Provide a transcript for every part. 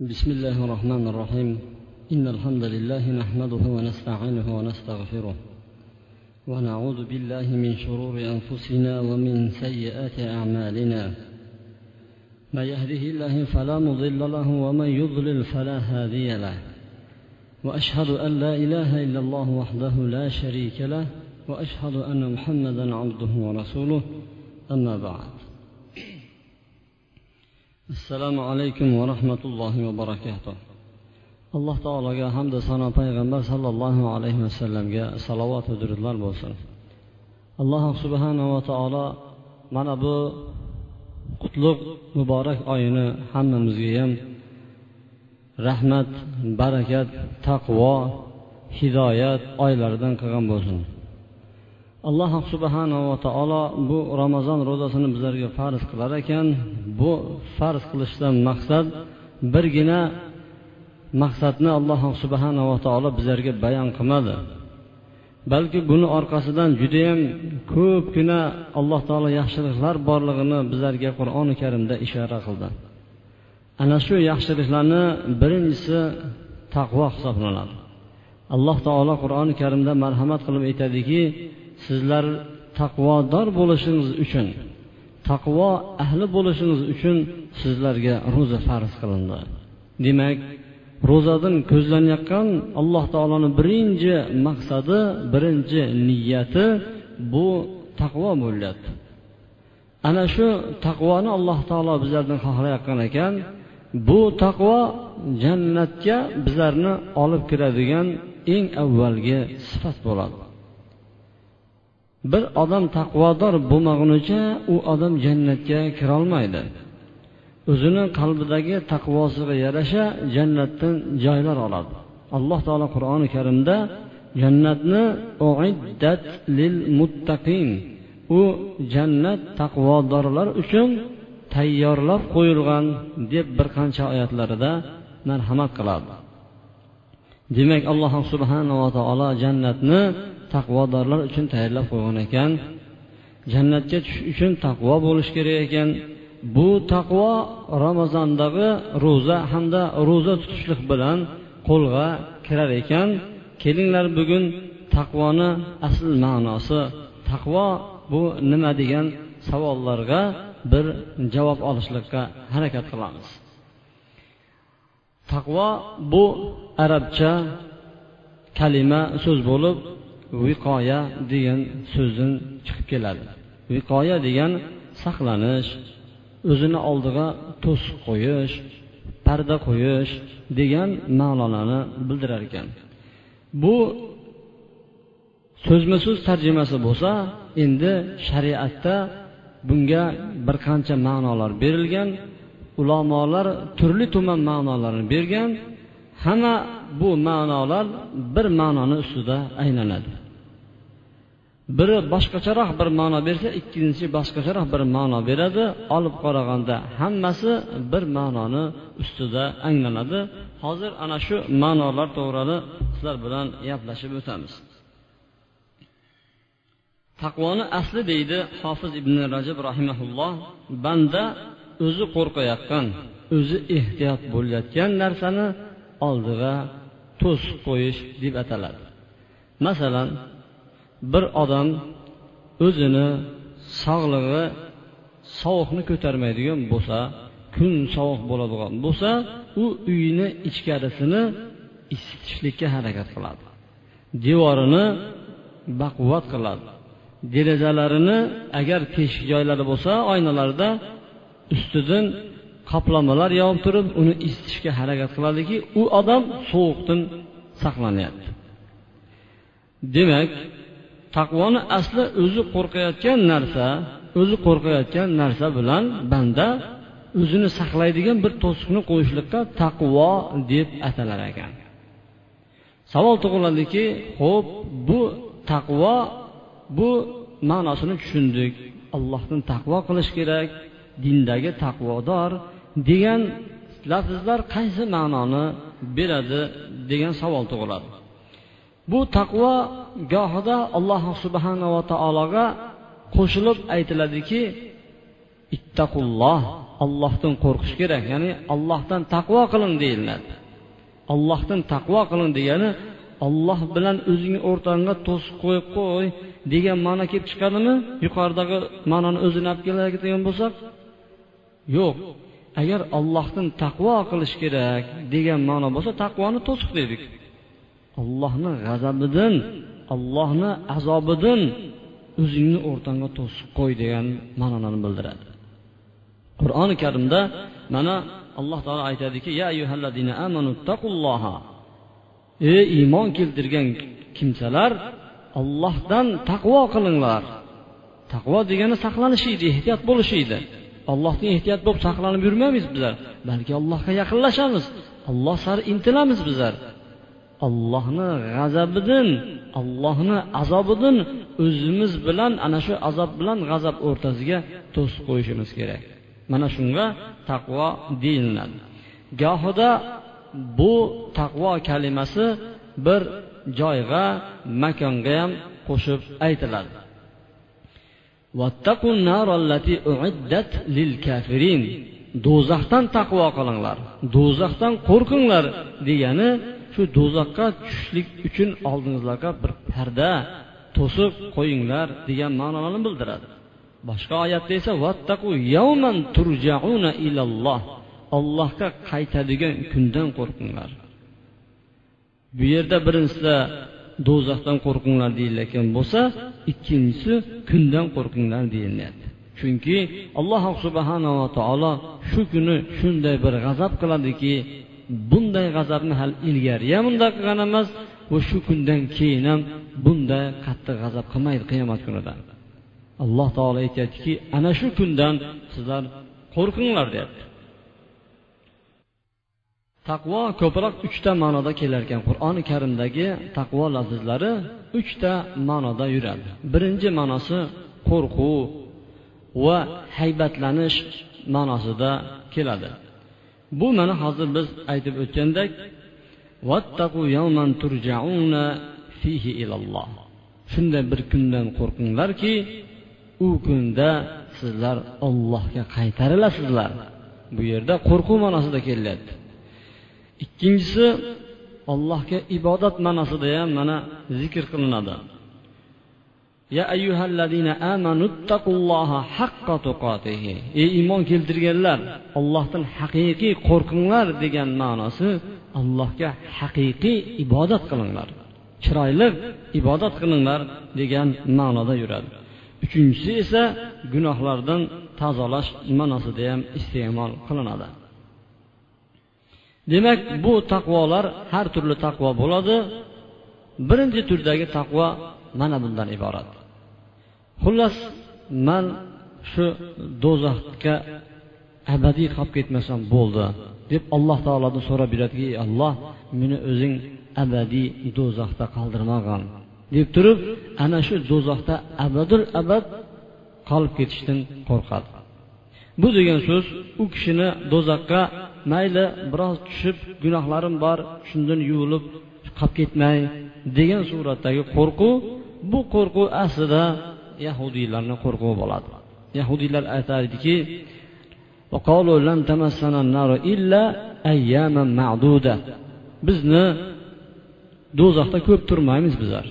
بسم الله الرحمن الرحيم. إن الحمد لله نحمده ونستعينه ونستغفره ونعوذ بالله من شرور أنفسنا ومن سيئات أعمالنا. من يهده الله فلا مضل له ومن يضلل فلا هادي له. وأشهد أن لا إله إلا الله وحده لا شريك له وأشهد أن محمدا عبده ورسوله. أما بعد. Assalomu alaykum va rahmatullohi va barakatuh. Alloh taologa hamda sano payg'ambar sollallohu alayhi vasallamga salovat va durudlar bo'lsin. Alloh subhanava taolo mana bu qutlug' muborak oyini hammamizga ham rahmat barakat taqvo hidoyat oylaridan qilgan bo'lsin. Alloh subhanava taolo bu ramazon ro'zasini bizlarga farz qilar ekan. Bu farz qilishdan maqsad birgina maqsadni alloh subhanava taolo bizlarga bayon qilmadi. Balki buni orqasidan judayam ko'pgina alloh taolo yaxshiliklar borlig'ini bizlarga qur'oni karimda ishora qildi. Ana shu yaxshiliklarni birinchisi taqvo hisoblanadi. Alloh taolo qur'oni karimda marhamat qilib aytadiki sizlar taqvodor bo'lishingiz uchun taqvo ahli bo'lishingiz uchun sizlarga ro'za farz qilindi. Demak ro'zadan ko'zlanayotgan alloh taoloni birinchi maqsadi birinchi niyati bu taqvo bo'lyapti ana shu taqvoni alloh taolo bizlardan xohlayotgan ekan bu taqvo jannatga bizlarni olib kiradigan eng avvalgi sifat bo'ladi. Bir odam taqvodor bo'lmagunicha u odam jannatga kirolmaydi. O'zini qalbidagi taqvosiga yarasha jannatdan joylar oladi. Alloh taolo qur'oni karimda jannatni uiddat lil muttaqin. U jannat taqvodorlar uchun tayyorlab qo'yilgan deb bir qancha oyatlarida marhamat qiladi. Demak alloh subhanava taolo jannatni taqvodorlar uchun tayyorlab qo'ygan ekan. Jannatga tushish uchun taqvo bo'lishi kerak ekan. Bu taqvo ramazondagi ro'za hamda ro'za tutishlik bilan qo'lga kirar ekan. Kelinglar bugun taqvoni asl ma'nosi. Taqvo bu nima degan savollarga bir javob olishlikka harakat qilamiz. Taqvo bu arabcha kalima so'z bo'lib viqoya degan so'zdan chiqib keladi. Viqoya degan saqlanish o'zini oldiga to'siq qo'yish parda qo'yish degan ma'nolarni bildirar ekan. Bu so'zma so'z tarjimasi bo'lsa endi shariatda bunga bir qancha ma'nolar berilgan ulamolar turli tuman ma'nolarni bergan hamma bu ma'nolar bir ma'noni ustida aylanadi. Biri boshqacharoq bir ma'no bersa ikkinchisi boshqacharoq bir ma'no beradi. Olib qaraganda hammasi bir ma'noni ustida anglanadi. Hozir ana shu ma'nolar to'g'rida sizlar bilan gaplashib o'tamiz. Taqvoni asli deydi hofiz ibn rajab rahimaulloh banda o'zi qo'rqayotgan o'zi ehtiyot bo'layotgan narsani oldiga to'siq qo'yish deb ataladi. Masalan bir odam o'zini sog'lig'i sovuqni ko'tarmaydigan bo'lsa kun sovuq bo'ladigan bo'lsa u uyini ichkarisini isitishlikka harakat qiladi. Devorini baquvvat qiladi. Derazalarini agar teshik joylari bo'lsa oynalarda ustidan qoplamalar yopib turib uni isitishga harakat qiladiki u odam sovuqdan saqlanyapti. Demak taqvoni asli o'zi qo'rqayotgan narsa o'zi qo'rqayotgan narsa bilan banda o'zini saqlaydigan bir to'siqni qo'yishlikqa taqvo deb atalar ekan. Savol tug'iladiki ho'p bu taqvo bu ma'nosini tushundik. Allohdan taqvo qilish kerak dindagi taqvodor degan lafzlar qaysi ma'noni beradi degan savol tug'iladi. Bu taqvo gohida alloh subhanava taologa qo'shilib aytiladiki ittaqulloh ollohdan qo'rqish kerak. Ya'ni ollohdan taqvo qiling deyiladi. Ollohdan taqvo qiling degani olloh bilan o'zingni o'rtangga to'siq qo'yib qo'y degan ma'no kelib chiqadimi? Yuqoridagi ma'noni o'zini olib keladigan bo'lsak yo'q. Agar ollohdan taqvo qilish kerak degan ma'no bo'lsa taqvoni to'siq dedik. Allohni g'azabidan allohni azobidan o'zingni o'rtangga to'sib qo'y degan ma'nolarni bildiradi. Qur'oni karimda mana alloh taolo aytadiki ya amanu taqulloha ey iymon keltirgan kimsalar ollohdan taqvo qilinglar. Taqvo degani saqlanish edi ehtiyot bo'lish edi allohdan ehtiyot bo'lib saqlanib yurmaymiz bizlar balki allohga yaqinlashamiz. Alloh sari intilamiz bizlar. Ollohni g'azabidan ollohni azobidan o'zimiz bilan ana shu azob bilan g'azab o'rtasiga to'sib qo'yishimiz kerak. Mana shunga taqvo deyiladi. Gohida bu taqvo kalimasi bir joyga makonga ham qo'shib aytiladi. Do'zaxdan taqvo qilinglar do'zaxdan qo'rqinglar degani shu do'zaxga tushishlik uchun oldingizlarga bir parda to'siq qo'yinglar degan ma'noni bildiradi. Boshqa oyatda esa vattaqu yawman turjauna ilalloh. Ollohga qaytadigan kundan qo'rqinglar. Bu yerda birinchisida do'zaxdan qo'rqinglar deyilayotgan bo'lsa ikkinchisi kundan qo'rqinglar deyilyapti. Chunki alloh subhanava taolo shu kuni shunday bir g'azab qiladiki bunday g'azabni hali ilgari ham bunday qilgan emas va shu kundan keyin ham bunday qattiq g'azab qilmaydi qiyomat kunida. Alloh taolo aytyaptiki ana shu kundan sizlar qo'rqinglar deyapti. Taqvo ko'proq uchta ma'noda kelar ekan qur'oni karimdagi taqvo lafzlari uchta ma'noda yuradi. Birinchi ma'nosi qo'rquv va haybatlanish ma'nosida keladi. Bu mana hozir biz aytib o'tgandek shunday bir kundan qo'rqinglarki u kunda sizlar ollohga qaytarilasizlar. Bu yerda qo'rquv ma'nosida kelyapti. Ikkinchisi allohga ibodat ma'nosida ham mana zikr qilinadi. Ya ayyuhallazina amanu taqulloha haqqa tuqotihi ey iymon keltirganlar Allohdan haqiqiy qo'rqinglar degan ma'nosi allohga haqiqiy ibodat qilinglar chiroyli ibodat qilinglar degan ma'noda yuradi. Uchinchisi esa gunohlardan tozalash ma'nosida ham iste'mol qilinadi. Demak bu taqvolar har turli taqvo bo'ladi. Birinchi turdagi taqvo mana bundan iborat. Xullas man shu do'zaxga abadiy qolib ketmasam bo'ldi deb alloh taolodan so'rab yuradiki ey alloh meni o'zing abadiy do'zaxda qoldirmag'in deb turib ana shu do'zaxda abadul abad qolib ketishdan qo'rqadi bu degan so'z u kishini do'zaxga mayli biroz tushib gunohlarim bor shundan yuvilib qolib ketmay degan suratdagi qo'rquv bu qo'rquv aslida yahudiylarni qo'rquvi bo'ladi. Yahudiylar aytardiki bizni do'zaxda ko'p turmaymiz bizlar.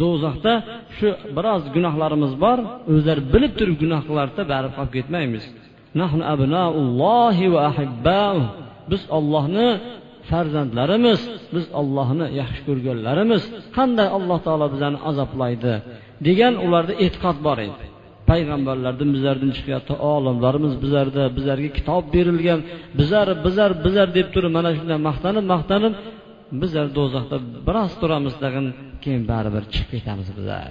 Do'zaxda shu biroz gunohlarimiz bor o'zlari bilib turib gunoh qilardida baribir qolib ketmaymiz. Biz ollohni farzandlarimiz biz ollohni yaxshi ko'rganlarimiz. Qanday alloh taolo bizlarni azoblaydi? Degan ularda e'tiqod bor edi. Payg'ambarlardan bizlardan chiqyapti olimlarimiz bizlarda bizlarga kitob berilgan bizlar bizlar bizlar deb turib mana shunday maqtanib maqtanib bizlar do'zaxda biroz turamiz tag'in keyin baribir chiqib ketamiz bizlar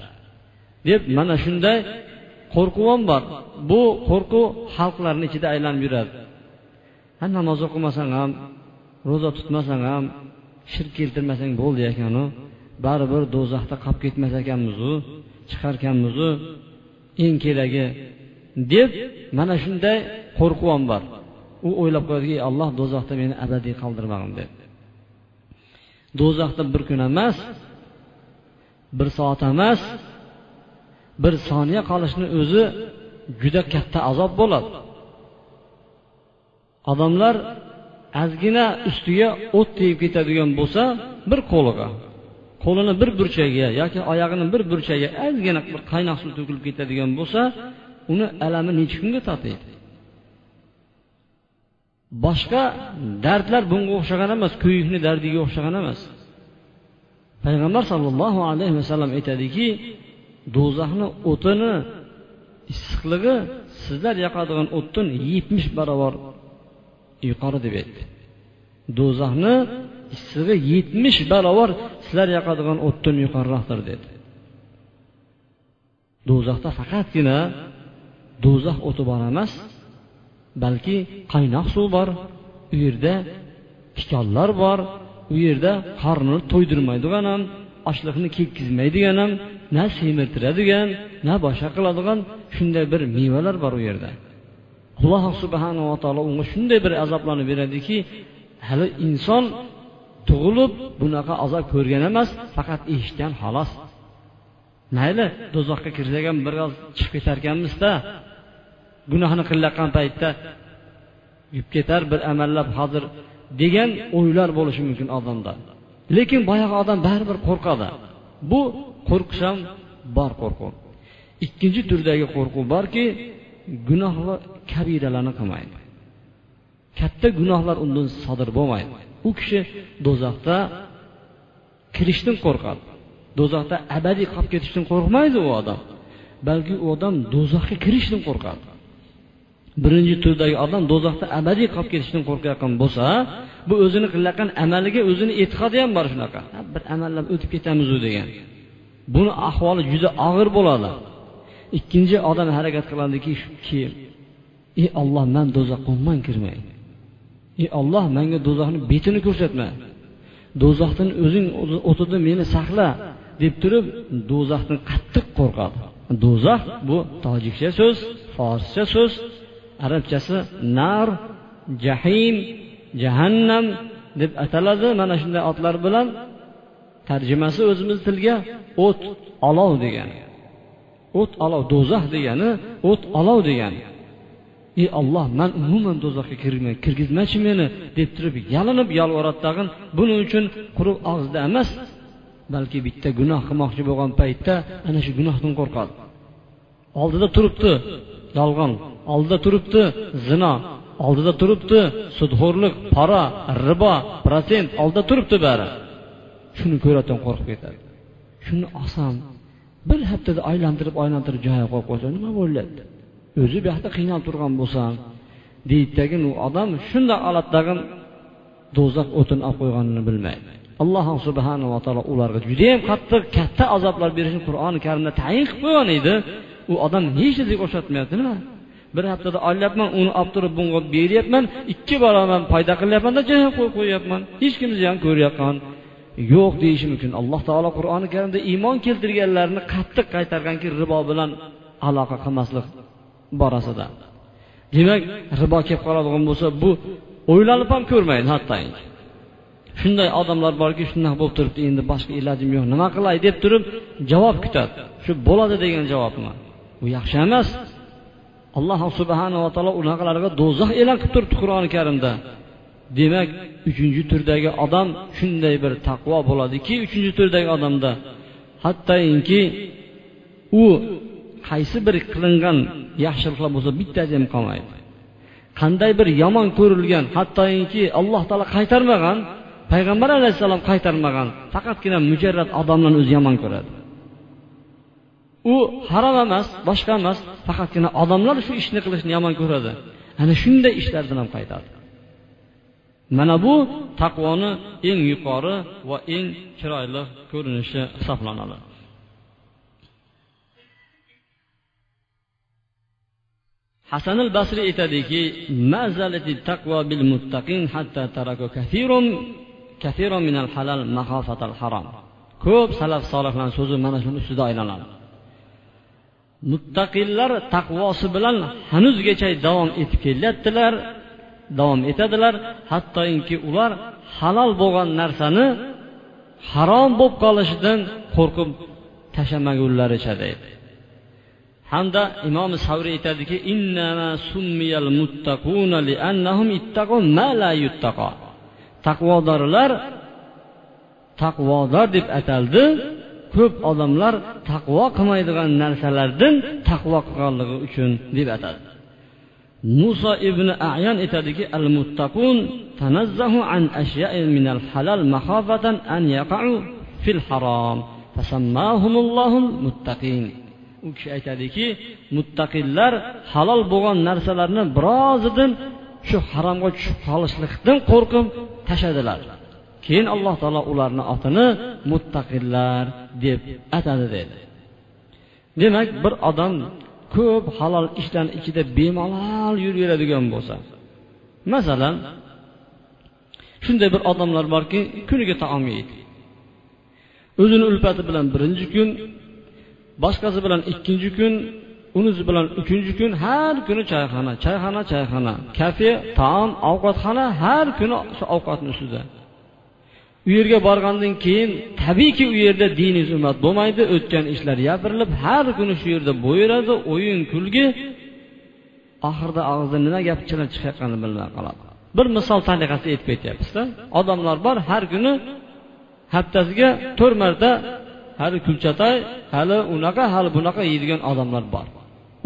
deb mana shunday qo'rquv ham bor. Bu qo'rquv xalqlarni ichida aylanib yuradi. Ha namoz o'qimasang ham ro'za tutmasang ham shirk keltirmasang bo'ldi ekanu. Baribir do'zaxda qolib ketmas ekanmizu. Chiqarkanmizu eng keragi deb mana shunday qo'rquv ham bor. U o'ylab qo'yadiki alloh do'zaxda meni abadiy qoldirmag'in deb. Do'zaxda bir kun emas bir soat emas bir soniya qolishni o'zi juda katta azob bo'ladi. Odamlar ozgina ustiga o't tegib ketadigan bo'lsa bir qo'liga. Qo'lini bir burchagiga yoki oyog'ini bir burchagiga ozgina bir qaynoq suv to'kilib ketadigan bo'lsa uni alami necha kunga tatiydi boshqa dardlar bunga o'xshagan emas kuyikni dardiga o'xshagan emas. Payg'ambar sollallohu alayhi vasallam aytadiki do'zaxni o'tini issiqligi sizlar yoqadigan o'tdan yetmish barobar yuqori deb aytdi. Do'zaxni issig'i yetmish barobar sizlar yoqadigan o'tdan yuqoriroqdir dedi. Do'zaxda faqatgina do'zax o'ti bor emas balki qaynoq suv bor u yerda tikonlar bor u yerda qornini to'ydirmaydigan ham ochliqni kekkizmaydigan ham na semirtiradigan na boshqa qiladigan shunday bir mevalar bor u yerda. Alloh subhanava taolo unga shunday bir azoblarni beradiki hali inson tug'ilib bunaqa azob ko'rgan emas faqat eshitgan xolos mayli do'zaxga kirsak ham biroz chiqib ketarkanmizda. Gunohni qilayotgan paytda yib ketar bir amallab hozir degan o'ylar bo'lishi mumkin odamda. Lekin boyagi odam baribir qo'rqadi. Bu qo'rqish ham bor qo'rquv. Ikkinchi turdagi qo'rquv borki gunoh va kabiralarni qilmaydi. Katta gunohlar undan sodir bo'lmaydi. U kishi do'zaxda kirishdan qo'rqadi. Do'zaxda abadiy qolib ketishdan qo'rqmaydi u odam. Balki u odam do'zaxga kirishdan qo'rqadi. Birinchi turdagi odam do'zaxda abadiy qolib ketishdan qo'rqayotgan bo'lsa bu o'zini qilayotgan amaliga o'zini e'tiqodi ham bor shunaqa. Bir amallab o'tib ketamizu degan. Buni ahvoli juda og'ir bo'ladi. Ikkinchi odam harakat qiladiki shuki ey olloh man do'zaxqa umuman kirmay ey olloh manga do'zaxni betini ko'rsatma. Do'zaxdan o'zing o'tida meni saqla deb turib do'zaxdan qattiq qo'rqadi. Do'zax bu tojikcha so'z forscha so'z. Arabchasi nar jahim jahannam deb ataladi. Mana shunday otlar bilan tarjimasi o'zimiz tilga o't olov degani. O't olov do'zax degani o't olov degani. Ey olloh man umuman do'zaxga kirmay kirgizmachi meni deb turib yalinib yolvoradi tag'in buning uchun quruq og'izda emas balki bitta gunoh qilmoqchi bo'lgan paytda ana shu gunohdan qo'rqadi. Oldida turibdi yolg'on oldida turibdi zino oldida turibdi sudxo'rlik pora ribo protsent oldida turibdi bari. Shuni ko'rayotgan qo'rqib ketadi. Shuni olsam bir haftada aylantirib aylantirib joyiga qo'yib qo'ysa nima bo'ladi o'zi bu yoqda qiynalib turgan bo'lsam deydidagi u odam shundoq oladi do'zax o'tini olib qo'yganini bilmaydi. Alloh subhanava taolo ularga judayam qattiq katta azoblar berishni qur'oni karimda tayin qilib qo'ygan edi. U odam hech narsaga o'xshatmayapti nima? Bir haftada olyapman uni olib turib bunga beryapman ikki barobar foyda qilyapmanda joyga qo'yib qo'yyapman hech kim ham ko'rayotgan yo'q deyishi mumkin. Alloh taolo qur'oni karimda iymon keltirganlarni qattiq qaytarganki ribo bilan aloqa qilmaslik borasida. Demak ribo kelib qoladigan bo'lsa bu o'ylanib ham ko'rmaydi hattoki. Shunday odamlar borki shunaqa bo'lib turibdi endi boshqa ilojim yo'q nima qilay deb turib javob kutadi. Shu bo'ladi degan javobni. Bu yaxshi emas. Alloh subhanava taolo unaqalarga do'zax e'lon qilib turibdi qur'oni karimda. Demak uchinchi turdagi odam shunday bir taqvo bo'ladiki uchinchi turdagi odamda. Hattoinki u qaysi bir qilingan yaxshiliklar bo'lsa bittasi ham qolmaydi. Qanday bir yomon ko'rilgan hattoki alloh taolo qaytarmagan payg'ambar alayhissalom qaytarmagan faqatgina mujarrad odamlarni o'zi yomon ko'radi. U harom emas boshqa emas faqatgina odamlar shu ishni qilishni yomon ko'radi. Ana shunday ishlardan ham qaytadi. Mana bu taqvoni eng yuqori va eng chiroyli ko'rinishi hisoblanadi. Hasan al basri aytadiki ko'p salaf solihlarni so'zi mana shuni ustida aylanadi. Muttaqillar taqvosi bilan hanuzgacha davom etib kelyaptilar davom etadilar hattoki ular halol bo'lgan narsani harom bo'lib qolishidan qo'rqib tashlamagunlaricha deydi hamda imom savriy aytadiki taqvodorlar taqvodor deb ataldi. Ko'p odamlar taqvo qilmaydigan narsalardan taqvo qilganligi uchun deb atadi. Muso ibn ayan aytadiki al muttaqun tanazzahu an ashya'in min al halal mahafatan an yaqa'u fil harom fasammahumullohul muttaqin u kishi aytadiki muttaqillar halol bo'lgan narsalarni birozidan shu haromga tushib qolishlikdan qo'rqib tashladilar. Keyin alloh taolo ularni otini muttaqillar deb atadi dedi. Demak bir odam ko'p halol ishlarni ichida bemalol yuraveradigan bo'lsa masalan shunday bir odamlar borki kuniga taom yeydi o'zini ulfati bilan birinchi kun boshqasi bilan ikkinchi kun unisi bilan uchinchi kun har kuni choyxona choyxona choyxona. Kafe taom ovqatxona har kuni shu ovqatni ustida. U yerga borgandan keyin tabiiyki u yerda diniy hurmat bo'lmaydi o'tgan ishlar gapirilib har kuni shu yerda bo'yiradi o'yin kulgi. Oxirida og'zidan nima gap chiqayotganini bilmay qoladi. Bir misol tariqasida aytib ketyapmizda odamlar bor har kuni haftasiga to'rt marta hali kulchatay hali unaqa hali bunaqa yeydigan odamlar bor.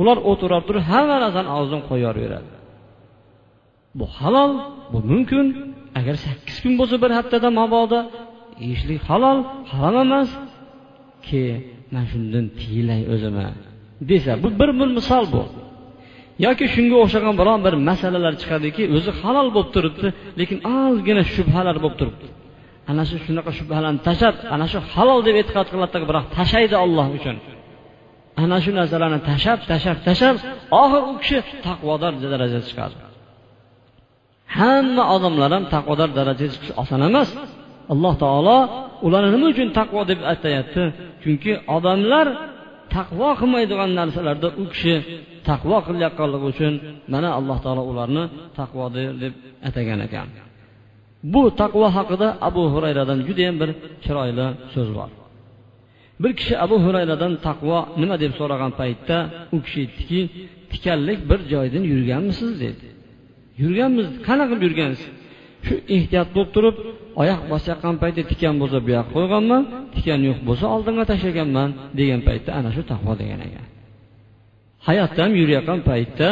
Ular o'tirib turib hamma narsani og'zidan qo'yaveradi. Bu halol bu mumkin. Agar sakkiz kun bo'lsa bir haftada mabodo yeyishlik halol harom emas. Ki man shundan tiyilay o'zimni desa bu bir bir misol bu. Yoki shunga o'xshagan biron bir masalalar chiqadiki o'zi halol bo'lib turibdi lekin ozgina shubhalar bo'lib turibdi. Ana shu shunaqa shubhalarni tashlab ana shu halol deb e'tiqod qiladida biroq tashlaydi olloh uchun. Ana shu narsalarni tashlab tashlab tashlab oxiri u kishi taqvodor darajaga chiqadi. Hamma odamlar ham taqvodor darajaga chiqish oson emas. Alloh taolo ularni nima uchun taqvo deb atayapti chunki odamlar taqvo qilmaydigan narsalarda u kishi taqvo qilayotganligi uchun mana alloh taolo ularni taqvodir deb atagan ekan. Bu taqvo haqida abu hurayradan judayam bir chiroyli so'z bor. Bir kishi abu hurayradan taqvo nima deb so'ragan paytda u kishi aytdiki tikanlik bir joydan yurganmisiz dedi. Yurganmiz qanaqa qilib yurgansiz? Shu ehtiyot bo'lib turib oyoq bosayotgan paytda tikan bo'lsa bu yoqqa qo'yganman tikan yo'q bo'lsa oldinga tashlaganman degan paytda ana shu taqvo degan ekan. Hayotda ham yurayotgan paytda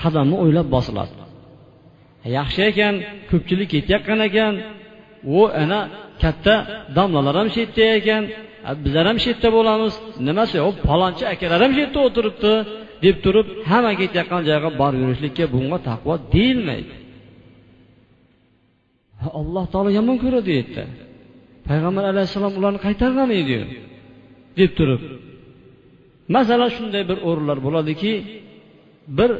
qadamni o'ylab bosiladi. Yaxshi ekan ko'pchilik ketayotgan ekan. U ana katta domlalar ham shu yerda ekan bizlar ham shu yerda bo'lamiz nimasi u palonchi akalar ham shu yerda o'tiribdi deb turib hamma ketayotgan joyga borib yurishlikka bunga taqvo deyilmaydi. Alloh taolo yomon ko'radi u yerda. Payg'ambar alayhissalom ularni qaytargan edi deb turib. Masalan shunday bir o'rinlar bo'ladiki bir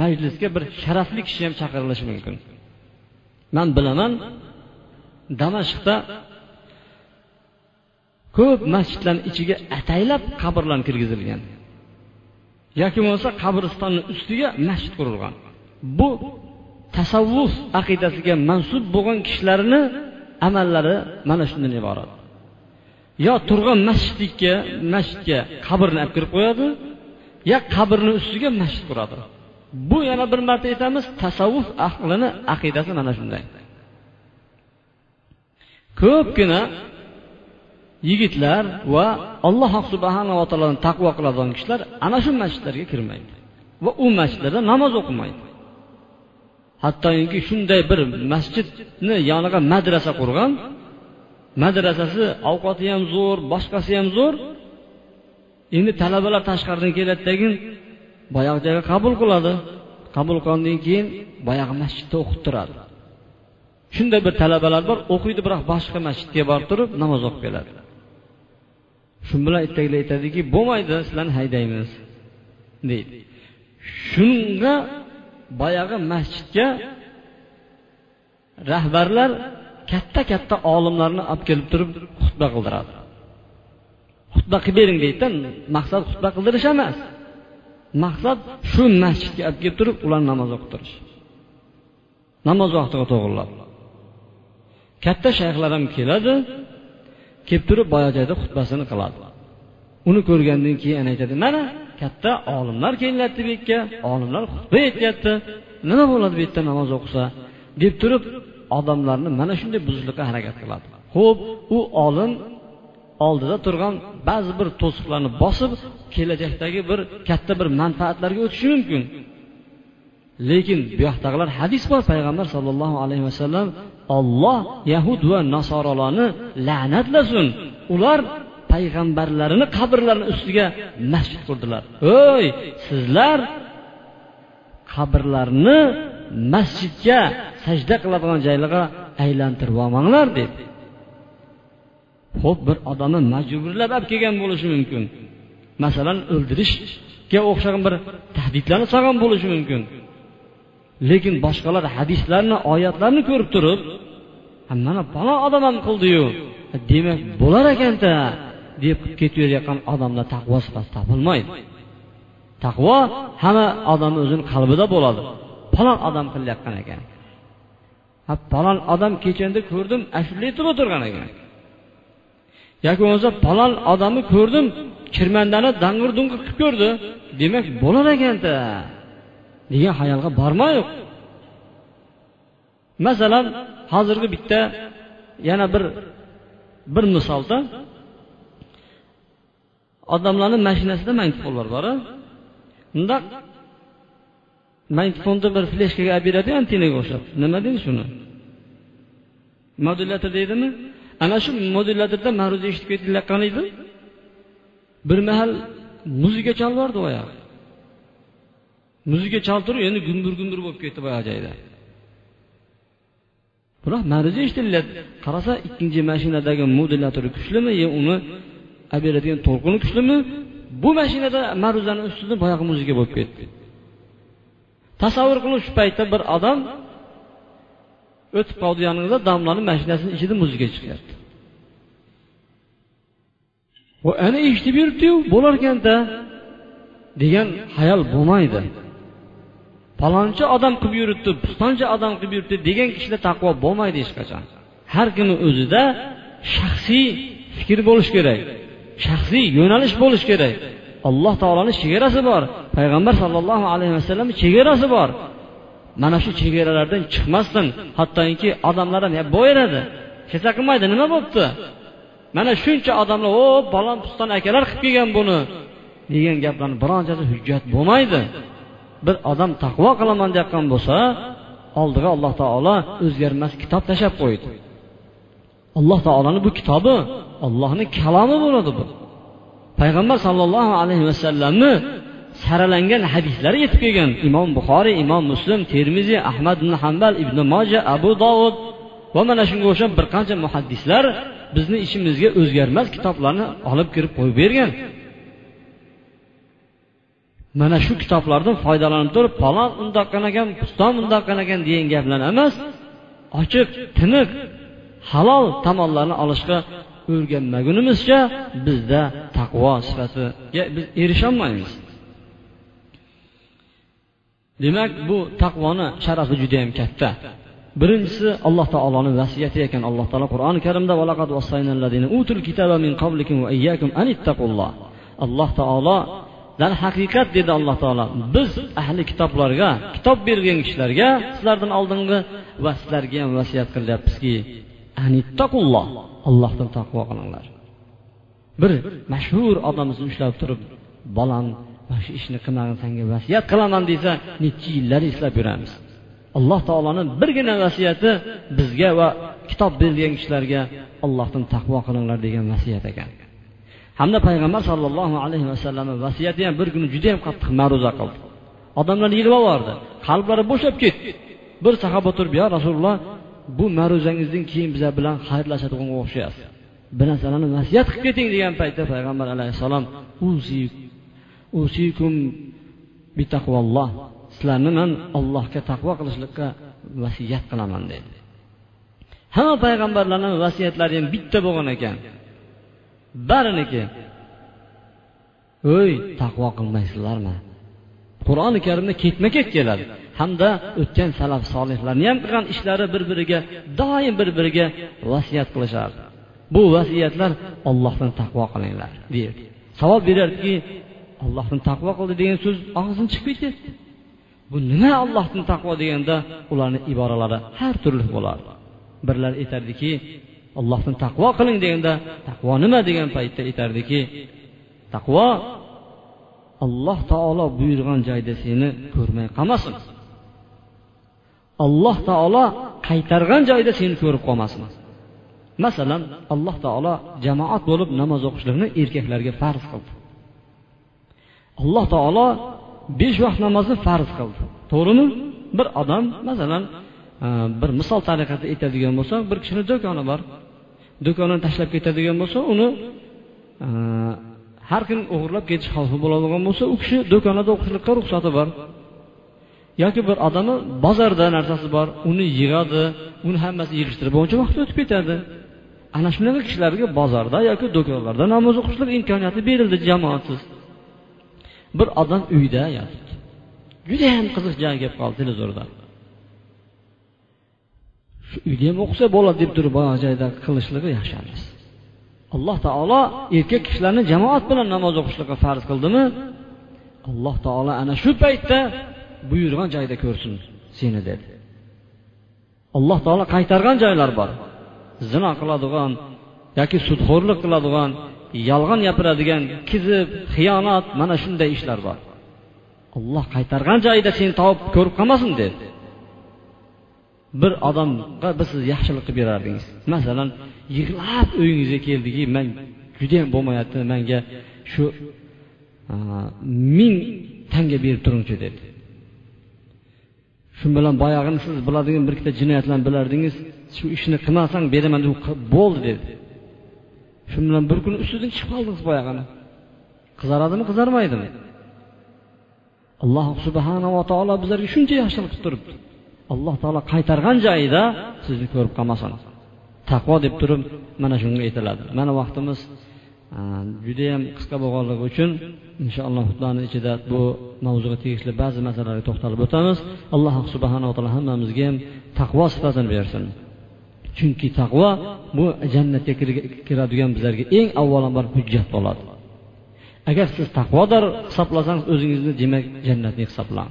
majlisga bir sharafli kishi ham chaqirilishi mumkin. Man bilaman damashqda ko'p masjidlarni ichiga ataylab qabrlar kirgizilgan. Yoki bo'lmasa qabristonni ustiga masjid qurilgan. Bu tasavvuf aqidasiga mansub bo'lgan kishilarni amallari mana shundan iborat. Yo turgan masjidga masjidga qabrni olib kirib qo'yadi yo qabrni ustiga masjid quradi. Bu yana bir marta aytamiz tasavvuf ahlini aqidasi mana shunday. Ko'pgina yigitlar va alloh subhanava taolodan taqvo qiladigan kishilar ana shu masjidlarga kirmaydi va u masjidlarda namoz o'qimaydi. Hattoki shunday bir masjidni yoniga madrasa qurgan madrasasi ovqati ham zo'r boshqasi ham zo'r. Endi talabalar tashqaridan keladidagin boyagi joyga qabul qiladi. Qabul qilgandan keyin boyagi masjidda o'qib turadi. Shunday bir talabalar bor o'qiydi biroq boshqa masjidga borib turib namoz o'qib keladi. Shu bilan ertagilar aytadiki bo'lmaydi sizlarni haydaymiz deydi. Shunga boyagi masjidga rahbarlar katta katta olimlarni olib kelib turib xutba qildiradi. Xutba qilib bering deydida maqsad xutba qildirish emas. Maqsad shu masjidga olib kelib turib ularni namoz o'qitirish. Namoz vaqtiga to'g'irlab. Katta shayxlar ham keladi kelib turib boya joyda xutbasini qiladi. Uni ko'rgandan keyin aytadi mana katta olimlar kelyapti bu yerga olimlar xutba aytyapti nima bo'ladi bu yerda namoz o'qisa? deb turib odamlarni mana shunday buzishlikqa harakat qiladi. Ho'p u olim oldida turgan ba'zi bir to'siqlarni bosib kelajakdagi bir katta bir manfaatlarga o'tishi mumkin. Lekin bu yoqdagilar hadis bor payg'ambar sollallohu alayhi vasallam olloh yahud va nasorolarni la'natlasin. Ular payg'ambarlarini qabrlarini ustiga masjid qurdilar. O'y sizlar qabrlarni masjidga sajda qiladigan joylarga aylantirib olmanglar dedi ho'p bir odamni majburlab olib kelgan bo'lishi mumkin. Masalan o'ldirishga o'xshagan bir tahdidlarni solgan bo'lishi mumkin. Lekin boshqalar hadislarni oyatlarni ko'rib turib mana falon odam ham qildiyu demak bo'lar ekanda deb ketaverayotgan odamda taqvo sifati topilmaydi taqvo hamma odamni o'zini qalbida bo'ladi. Falon odam qilayotgan ekan. Ha falon odam kechanda ko'rdim ashula aytib o'tirgan ekan. Yoki bo'lmasa palon odamni ko'rdim kirmandani dang'ir dung'ir qilib ko'rdi. Demak bo'lar ekanda. Degan xayolga bormayoq masalan hozirgi bitta yana bir bir misolda odamlarni mashinasida magnitofonlar bor bundoq magnitofonni bir fleshkaga olib beradiyu antenaga o'xshab nima deydi shuni? Modulyator deydimi? Ana shu modulyatorda ma'ruza eshitib ketilayotgan edi bir mahal muzika chalib yubordi boyagi muzika chalib turib endi gumbur gumbur bo'lib ketdi boyagi joyda. Biroq ma'ruza eshitilyapti qarasa ikkinchi mashinadagi modulyatori kuchlimi yo uni olib beradigan to'lqini kuchlimi? Bu mashinada ma'ruzani ustida boyagi muzika bo'lib ketdi. Tasavvur qiling shu paytda bir odam o'tib qoldi yoningizda domlani mashinasini ichida muzika chiqyapti. Ana eshitib yuribdiyu bo'larkanda degan hayol bo'lmaydi. Palonchi odam qilib yuribdi pistonchi odam qilib yuribdi degan kishida taqvo bo'lmaydi hech qachon. Har kimni o'zida shaxsiy fikr bo'lishi kerak shaxsiy yo'nalish bo'lishi kerak. Alloh taoloni chegarasi bor payg'ambar sollallohu alayhi vasallamni chegarasi bor. Mana shu chegaralardan chiqmasdan hattoki odamlar ham boyiradi kelsa qilmaydi nima bo'libdi? Mana shuncha odamlar o balon piston akalar qilib kelgan buni. Degan gaplarni birontasi hujjat bo'lmaydi. Bir odam taqvo qilaman deyotgan bo'lsa oldiga alloh taolo o'zgarmas kitob tashlab qo'ydi. Alloh taoloni bu kitobi ollohni kalomi bo'ladi bu. Payg'ambar sollallohu alayhi vasallamni saralangan hadislari yetib kelgan. Imom buxoriy imom muslim termiziy ahmad ibn hambal ibn moja abu dovud va mana shunga o'xshab bir qancha muhaddislar bizni ichimizga o'zgarmas kitoblarni olib kirib qo'yib bergan. Mana shu kitoblardan foydalanib turib palon undoq ekan piston undoqqan ekan degan gaplar emas ochiq tiniq halol tomonlarni olishga o'rganmagunimizcha bizda taqvo sifatiga biz erisholmaymiz. Demak bu taqvoni sharafi judayam katta. Birinchisi alloh taoloni vasiyati ekan. Alloh taolo qur'oni karimda alloh taolo darhaqiqat dedi alloh taolo biz ahli kitoblarga kitob bergan kishilarga sizlardan oldingi va sizlarga ham vasiyat qilyapmizki anittaqulloh allohdan taqvo qilinglar. Bir mashhur odamni ushlab turib bolam mana shu ishni qilmagin sanga vasiyat qilaman desa necha yillar eslab yuramiz. Alloh taoloni birgina vasiyati bizga va kitob bergan kishilarga allohdan taqvo qilinglar degan vasiyat ekan. Hamda payg'ambar sollallohu alayhi vasallamni vasiyati ham bir kuni judayam qattiq ma'ruza qildi. Odamlar yig'lab yubordi qalblari bo'shab ketdi. Bir sahoba turib yo rasululloh bu ma'ruzangizdan keyin bizlar bilan xayrlashadiganga o'xshayapsiz. Bir narsalarni vasiyat qilib keting degan paytda payg'ambar alayhissalom usikum bitaqvolloh sizlarni man allohga taqvo qilishlikka vasiyat qilaman dedi hamma payg'ambarlarni vasiyatlari ham bitta bo'lgan ekan. Bariniki o'y taqvo qilmaysizlarmi? Qur'oni karimda ketma ket keladi. Hamda o'tgan salaf solihlarni ham qilgan ishlari bir biriga doim bir biriga vasiyat qilishardi bu vasiyatlar ollohdan taqvo qilinglar deydi. Savol berardiki allohdan taqvo qildi degan so'z og'zidan chiqib ketyapti bu nima allohdan taqvo deganda ularni iboralari har turli bo'lardi. Birlar aytardiki allohdan taqvo qiling deganda taqvo nima? degan paytda aytardiki taqvo alloh taolo buyurgan joyda seni ko'rmay qolmasin. Alloh taolo qaytargan joyda seni ko'rib qolmasin. Masalan alloh taolo jamoat bo'lib namoz o'qishlikni erkaklarga farz qildi. Alloh taolo besh vaqt namozni farz qildi. To'g'rimi? Bir odam masalan e, bir misol tariqasida aytadigan bo'lsak bir kishini do'koni bor. Do'konini tashlab ketadigan bo'lsa uni e, har kim o'g'irlab ketish xavfi bo'ladigan bo'lsa u kishi do'konida o'qishlikqa ruxsati bor. Yoki bir odamni bozorda narsasi bor uni yig'adi uni hammasi yig'ishtirib uncha vaqt o'tib ketadi. Ana shunaqa kishilarga bozorda yoki do'konlarda namoz o'qishlik imkoniyati berildi jamoatsiz. Bir odam uyda yotibdi. Judayam qiziq joy kelib qoldi televizorda. Shu uyda ham o'qisa bo'ladi deb turib boyagi joyda qilishligi yaxshi emas. Alloh taolo erkak kishilarni jamoat bilan namoz o'qishlikqa farz qildimi? Alloh taolo ana shu paytda buyurgan joyda ko'rsin seni dedi. Alloh taolo qaytargan joylar bor. Zino qiladigan yoki sudxo'rlik qiladigan yolg'on gapiradigan kizib xiyonat mana shunday ishlar bor. Olloh qaytargan joyida seni topib ko'rib qolmasin dedi bir odamga biz siz yaxshilik qilib berardingiz. Masalan yig'lab uyingizga keldiki man judayam bo'lmayapti manga shu ming tanga berib turingchi dedi shu bilan boyag'ini siz biladigan bir ikkita jinoyatlarni bilardingiz shu ishni qilmasang beraman deb bo'ldi dedi shu bilan bir kun ustidan chiqib qoldingiz boyag'ini. Qizaradimi qizarmaydimi? Alloh subhanava taolo bizlarga shuncha yaxshilik qilib turibdi. Alloh taolo qaytargan joyida sizni ko'rib qolmasin. Taqvo deb turib mana shunga aytiladi. Mana vaqtimiz judayam qisqa bo'lganligi uchun inshaalloh xutbani ichida bu mavzuga tegishli ba'zi masalalarga to'xtalib o'tamiz. Alloh subhanava taolo hammamizga ham taqvo sifatini bersin. chunki taqvo bu jannatga kiradigan bizlarga eng avvalambor hujjat bo'ladi. Agar siz taqvodor hisoblasangiz o'zingizni demak jannatni hisoblang.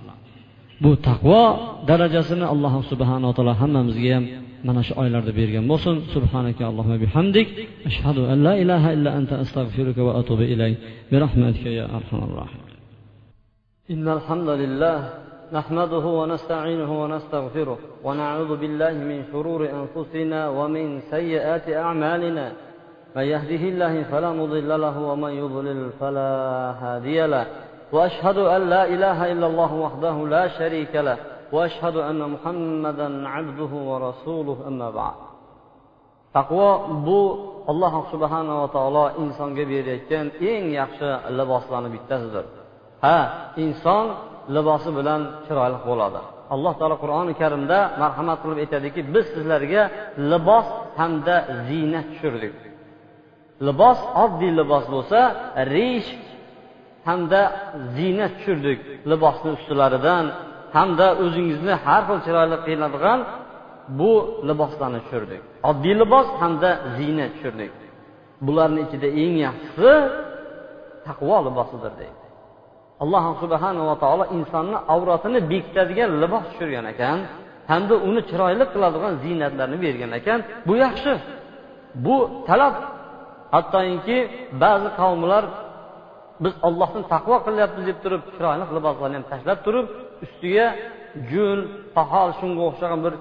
Bu taqvo darajasini alloh subhanava taolo hammamizga ham mana shu oylarda bergan bo'lsin. Subhanaka allohumma bihamdik. Ashhadu an la ilaha illa anta astag'firuka va atubu ilayk. Bi rahmatika ya arhamar rahimin. Innal hamdalillah نحمده ونستعينه ونستغفره ونعوذ بالله من شرور أنفسنا ومن سيئات أعمالنا. من يهده الله فلا مضل له ومن يضلل فلا هادي له. وأشهد أن لا إله إلا الله وحده لا شريك له. وأشهد أن محمدا عبده ورسوله. أما بعد. taqvo bu alloh subhanava taolo insonga berayotgan eng yaxshi liboslarni bittasidir ha inson libosi bilan chiroyli bo'ladi. Alloh taolo qur'oni karimda marhamat qilib aytadiki biz sizlarga libos hamda ziynat tushirdik. Libos oddiy libos bo'lsa resh hamda ziynat tushirdik libosni ustilaridan hamda o'zingizni har xil chiroyli qiladigan bu liboslarni tushirdik. Oddiy libos hamda ziynat tushirdik. Bularni ichida eng yaxshisi taqvo libosidir deydi. Alloh subhanava taolo insonni avratini bekitadigan libos tushirgan ekan hamda uni chiroyli qiladigan ziynatlarni bergan ekan. Bu yaxshi. Bu talab. Hattoki ba'zi qavmlar biz ollohdan taqvo qilyapmiz deb turib chiroyli liboslarni ham tashlab turib ustiga jun pahol shunga o'xshagan bir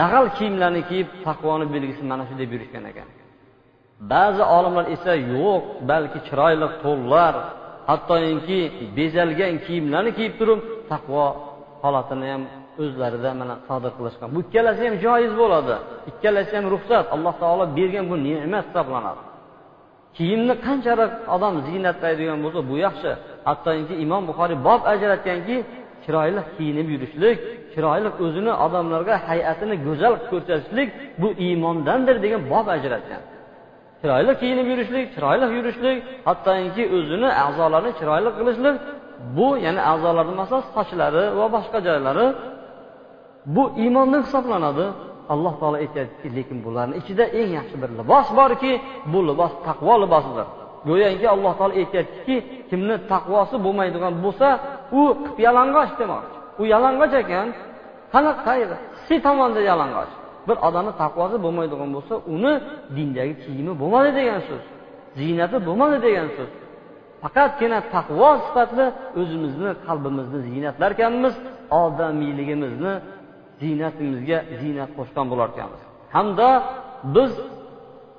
dag'al kiyimlarni kiyib taqvoni belgisi mana shu deb yurishgan ekan. Ba'zi olimlar esa yo'q balki chiroyli to'llar hattoki bezalgan kiyimlarni kiyib turib taqvo holatini ham o'zlarida mana sodir qilishgan. Bu ikkalasi ham joiz bo'ladi. Ikkalasi ham ruxsat. Alloh taolo bergan bu ne'mat hisoblanadi. Kiyimni qanchalik odam ziynatlaydigan bo'lsa bu yaxshi. Hattoki imom buxoriy bob ajratganki chiroyli kiyinib yurishlik chiroyli o'zini odamlarga hay'atini go'zal ko'rsatishlik bu iymondandir degan bob ajratgan. Chiroyli kiyinib yurishlik chiroyli yurishlik hattoki o'zini a'zolarini chiroyli qilishlik bu ya'ni a'zolarni masalan sochlari va boshqa joylari bu iymondan hisoblanadi. Alloh taolo aytyaptiki lekin bularni ichida eng yaxshi bir libos borki bu libos taqvo libosidir. Go'yoki alloh taolo aytyaptiki kimni taqvosi bo'lmaydigan bo'lsa u qip yalang'och demoqchi u yalang'och ekan. Qanaqa Si tomonda yalang'och. Bir odamni taqvosi bo'lmaydigan bo'lsa uni dindagi kiyimi bo'lmadi degan so'z ziynati bo'lmadi degan so'z. Faqatgina taqvo sifatli o'zimizni qalbimizni ziynatlarkanmiz odamiyligimizni ziynatimizga ziynat qo'shgan bo'larkanmiz hamda biz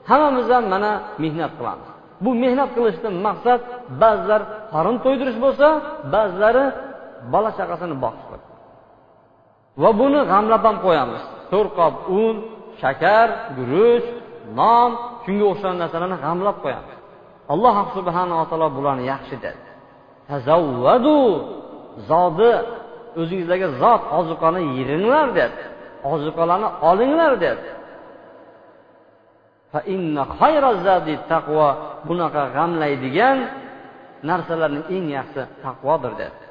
hammamiz ham mana mehnat qilamiz. Bu mehnat qilishdan maqsad ba'zilar qorin to'ydirish bo'lsa ba'zilari bola chaqasini boqish va buni g'amlab ham qo'yamiz. To'rt qop un shakar guruch non shunga o'xshagan narsalarni g'amlab qo'yamiz alloh subhanava taolo bularni yaxshi dedi tazavvadu zodi o'zingizlarga zot ozuqani yig'inglar dedi ozuqalarni olinglar dedi bunaqa g'amlaydigan narsalarning eng yaxshisi taqvodir dedi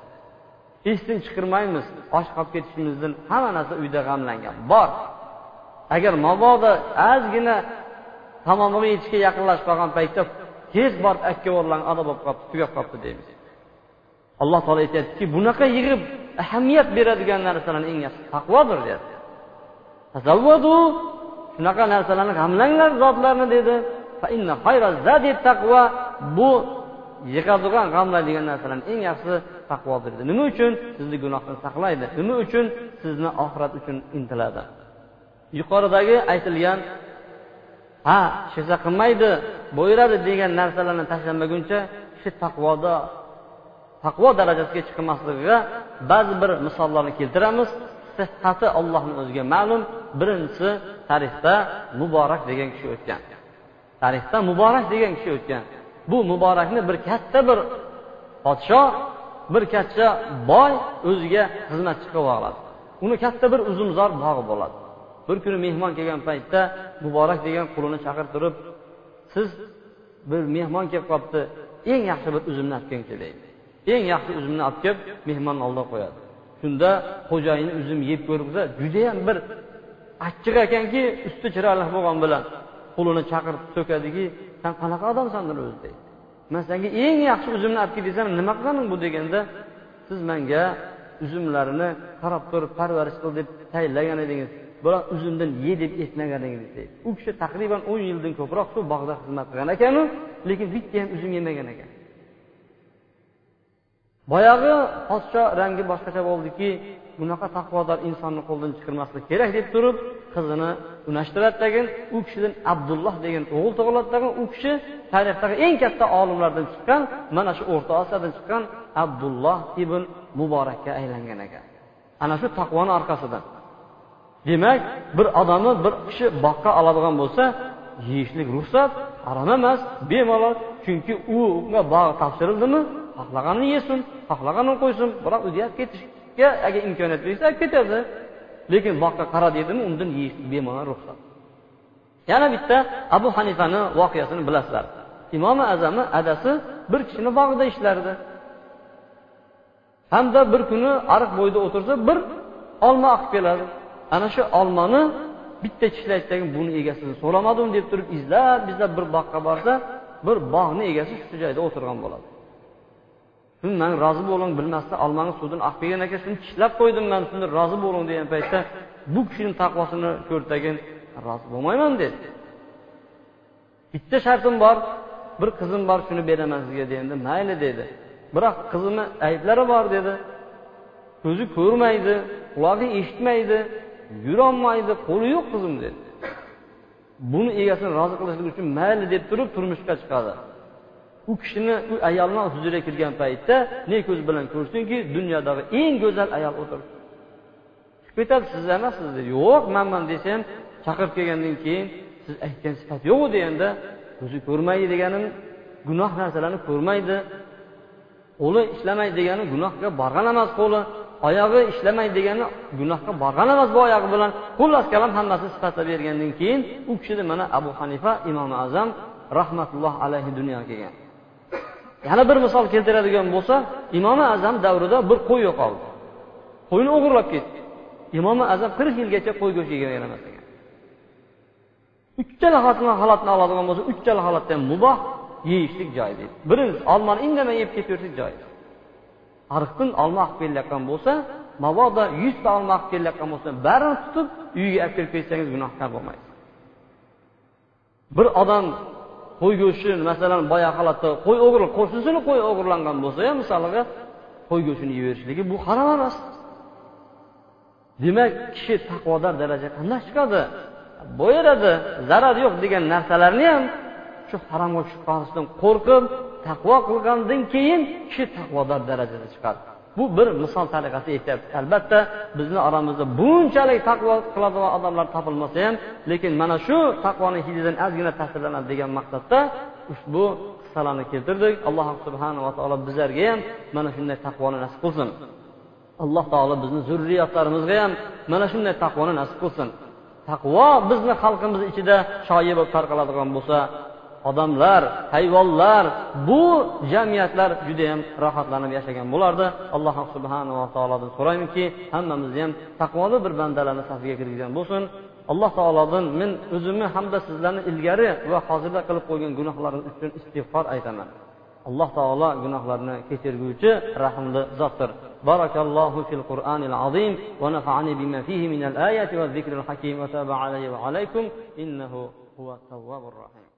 esdan chiqarmaymiz och qolib ketishimizdan hamma narsa uyda g'amlangan. Bor. Agar mabodo ozgina tamomiga yetishga yaqinlashib qolgan paytda tez borib akkavorlarni ado bo'lib qolibdi tugab qolibdi deymiz. Alloh taolo aytyaptiki bunaqa yig'ib ahamiyat beradigan narsalarni eng yaxshisi taqvodir deyapti. Shunaqa narsalarni g'amlanglar zotlarni dedi. Taqvo bu yig'adigan g'amlaydigan narsalarni eng yaxshisi taqvo berdi. Nima uchun? Sizni gunohdan saqlaydi. Nima uchun? Sizni oxirat uchun intiladi. Yuqoridagi aytilgan ha hech qilmaydi bo'yiradi degan narsalarni tashlamaguncha kishi taqvoda taqvo darajasiga chiqmasligiga ba'zi bir misollarni keltiramiz. Sihhati allohni o'ziga ma'lum. Birinchisi tarixda muborak degan kishi o'tgan. Tarixda muborak degan kishi o'tgan. Bu muborakni bir katta bir podsho bir katta boy o'ziga xizmatchi qilib oladi. Uni katta bir uzumzor bog'i bo'ladi. Bir kuni mehmon kelgan paytda muborak degan qulini chaqirtirib siz bir mehmon kelib qolibdi eng yaxshi bir uzumni olib kelingchi deydi eng yaxshi uzumni olib kelib mehmonni oldiga qo'yadi. Shunda xo'jayini uzum yeb ko'ribsa judayam bir achchiq ekanki usti chiroyli bo'lgani bilan qulini chaqirib so'kadiki san qanaqa odamsan o'zi deydi man senga eng yaxshi uzumni olib kel desam nima qilganing bu deganda siz menga uzumlarini qarab turib parvarish qil deb tayinlagan edingiz. Biroq uzumdan ye deb aytmagan edingiz deydi. U kishi taqriban o'n yildan ko'proq shu bog'da xizmat qilgan ekanu lekin bitta ham uzum yemagan ekan. Boyagi podsho rangi boshqacha bo'ldiki bunaqa taqvodor insonni qo'ldan chiqarmaslik kerak deb turib qizini unashtiradi degin u kishidan abdulloh degan o'g'il tug'iladi degin u kishi tarixdagi eng katta olimlardan chiqqan mana shu o'rta osiyodan chiqqan abdulloh ibn muborakka aylangan ekan ana shu taqvoni orqasidan. Demak bir odamni bir kishi boqqa oladigan bo'lsa yeyishlik ruxsat harom emas bemalol chunki unga bog' topshirildimi? Xohlaganini yesin xohlaganini qo'ysin biroq uyga olib ketishga agar imkoniyat bersa olib ketadi. Lekin boqqa qara dedimi undan yeyish bemalol ruxsat. Yana bitta abu hanifani voqeasini bilasizlar. Imomi azami adasi bir kishini bog'ida ishlardi. Hamda bir kuni ariq bo'yida o'tirsa bir olma oqib keladi. Ana shu olmani bitta tishlaydidagi buni egasini so'ramadim deb turib izlab izlab bir boqqa borsa bir bog'ni egasi shu joyda o'tirgan bo'ladi. Man rozi bo'ling bilmasdan olmani suvini oqib kelgan ekan shuni tishlab qo'ydim man shunda rozi bo'ling degan paytda bu kishini taqvosini ko'rtagin rozi bo'lmayman dedi bitta shartim bor bir qizim bor shuni beraman sizga deganda mayli dedi. Biroq qizimni ayblari bor dedi. Ko'zi ko'rmaydi qulog'i eshitmaydi yurolmaydi qo'li yo'q qizim dedi. Buni egasini rozi qilishlik uchun mayli deb turib turmushga chiqadi u kishini u ayolni huzuriga kirgan paytda ne ko'z bilan ko'rsinki dunyodagi eng go'zal ayol o'tiribdi chiqib ketadi siz emassiz? yo'q manman desa ham chaqirib kelgandan keyin siz aytgan sifat yo'q deganda ko'zi ko'rmaydi deganim gunoh narsalarni ko'rmaydi qo'li ishlamaydi degani gunohga borgan emas qo'li oyog'i ishlamaydi degani gunohga borgan emas bu oyog'i bilan. Xullas kalom hammasi sifatlab bergandan keyin u kishida mana abu hanifa imom azam rahmatulloh alayhi dunyoga kelgan. Yana bir misol keltiradigan bo'lsa imomi azam davrida bir qo'y yo'qoldi. Qo'yni o'g'irlab ketdi. Imomi azam qirq yilgacha qo'y go'shti yegan emas ekan uchtala holatni oladigan bo'lsa uchtala holatda ham muboh yeyishlik joyi deydi. Birinchisi olmani indamay yeb ketaversak joyi ariqdan olma olib kelayotgan bo'lsa mabodo yuzta olma olib kelayotgan bo'lsa barini tutib uyga olib kelib ketsangiz gunohkor bo'lmaysiz. Bir odam qo'y go'shti masalan boyagi holatda qo'y o'g'ri qo'shnisini qo'y o'g'irlangan bo'lsa ham misoliga qo'y go'shtini yeyverishligi bu harom emas. Demak kishi taqvodor daraja qanday chiqadi? Bo'yaveradi zarari yo'q degan narsalarni ham shu haromga tushib qolishdan qo'rqib taqvo qilgandan keyin kishi taqvodor darajada chiqadi. Bu bir misol tariqasida aytyapti albatta bizni oramizda bunchalik taqvo qiladigan odamlar topilmasa ham lekin mana shu taqvoni hididan ozgina ta'sirlanadi degan maqsadda ushbu qissalarni keltirdik. Alloh subhanava taolo bizlarga ham mana shunday taqvoni nasib qilsin. Alloh taolo bizni zurriyotlarimizga ham mana shunday taqvoni nasib qilsin. Taqvo bizni xalqimiz ichida shoyi bo'lib tarqaladigan bo'lsa odamlar hayvonlar bu jamiyatlar judayam rohatlanib yashagan bo'lardi alloh subhanava taolodan so'raymanki hammamizni ham taqvoli bir bandalarni safiga kirgizgan bo'lsin alloh taolodan men o'zimni hamda sizlarni ilgari va hozirda qilib qo'ygan gunohlarim uchun istig'for aytaman alloh taolo gunohlarni kechirguvchi rahmli zotdir بارك الله في القرآن العظيم ونفعني بما فيه من الآيات والذكر الحكيم وتاب علي وعليكم إنه هو التواب الرحيم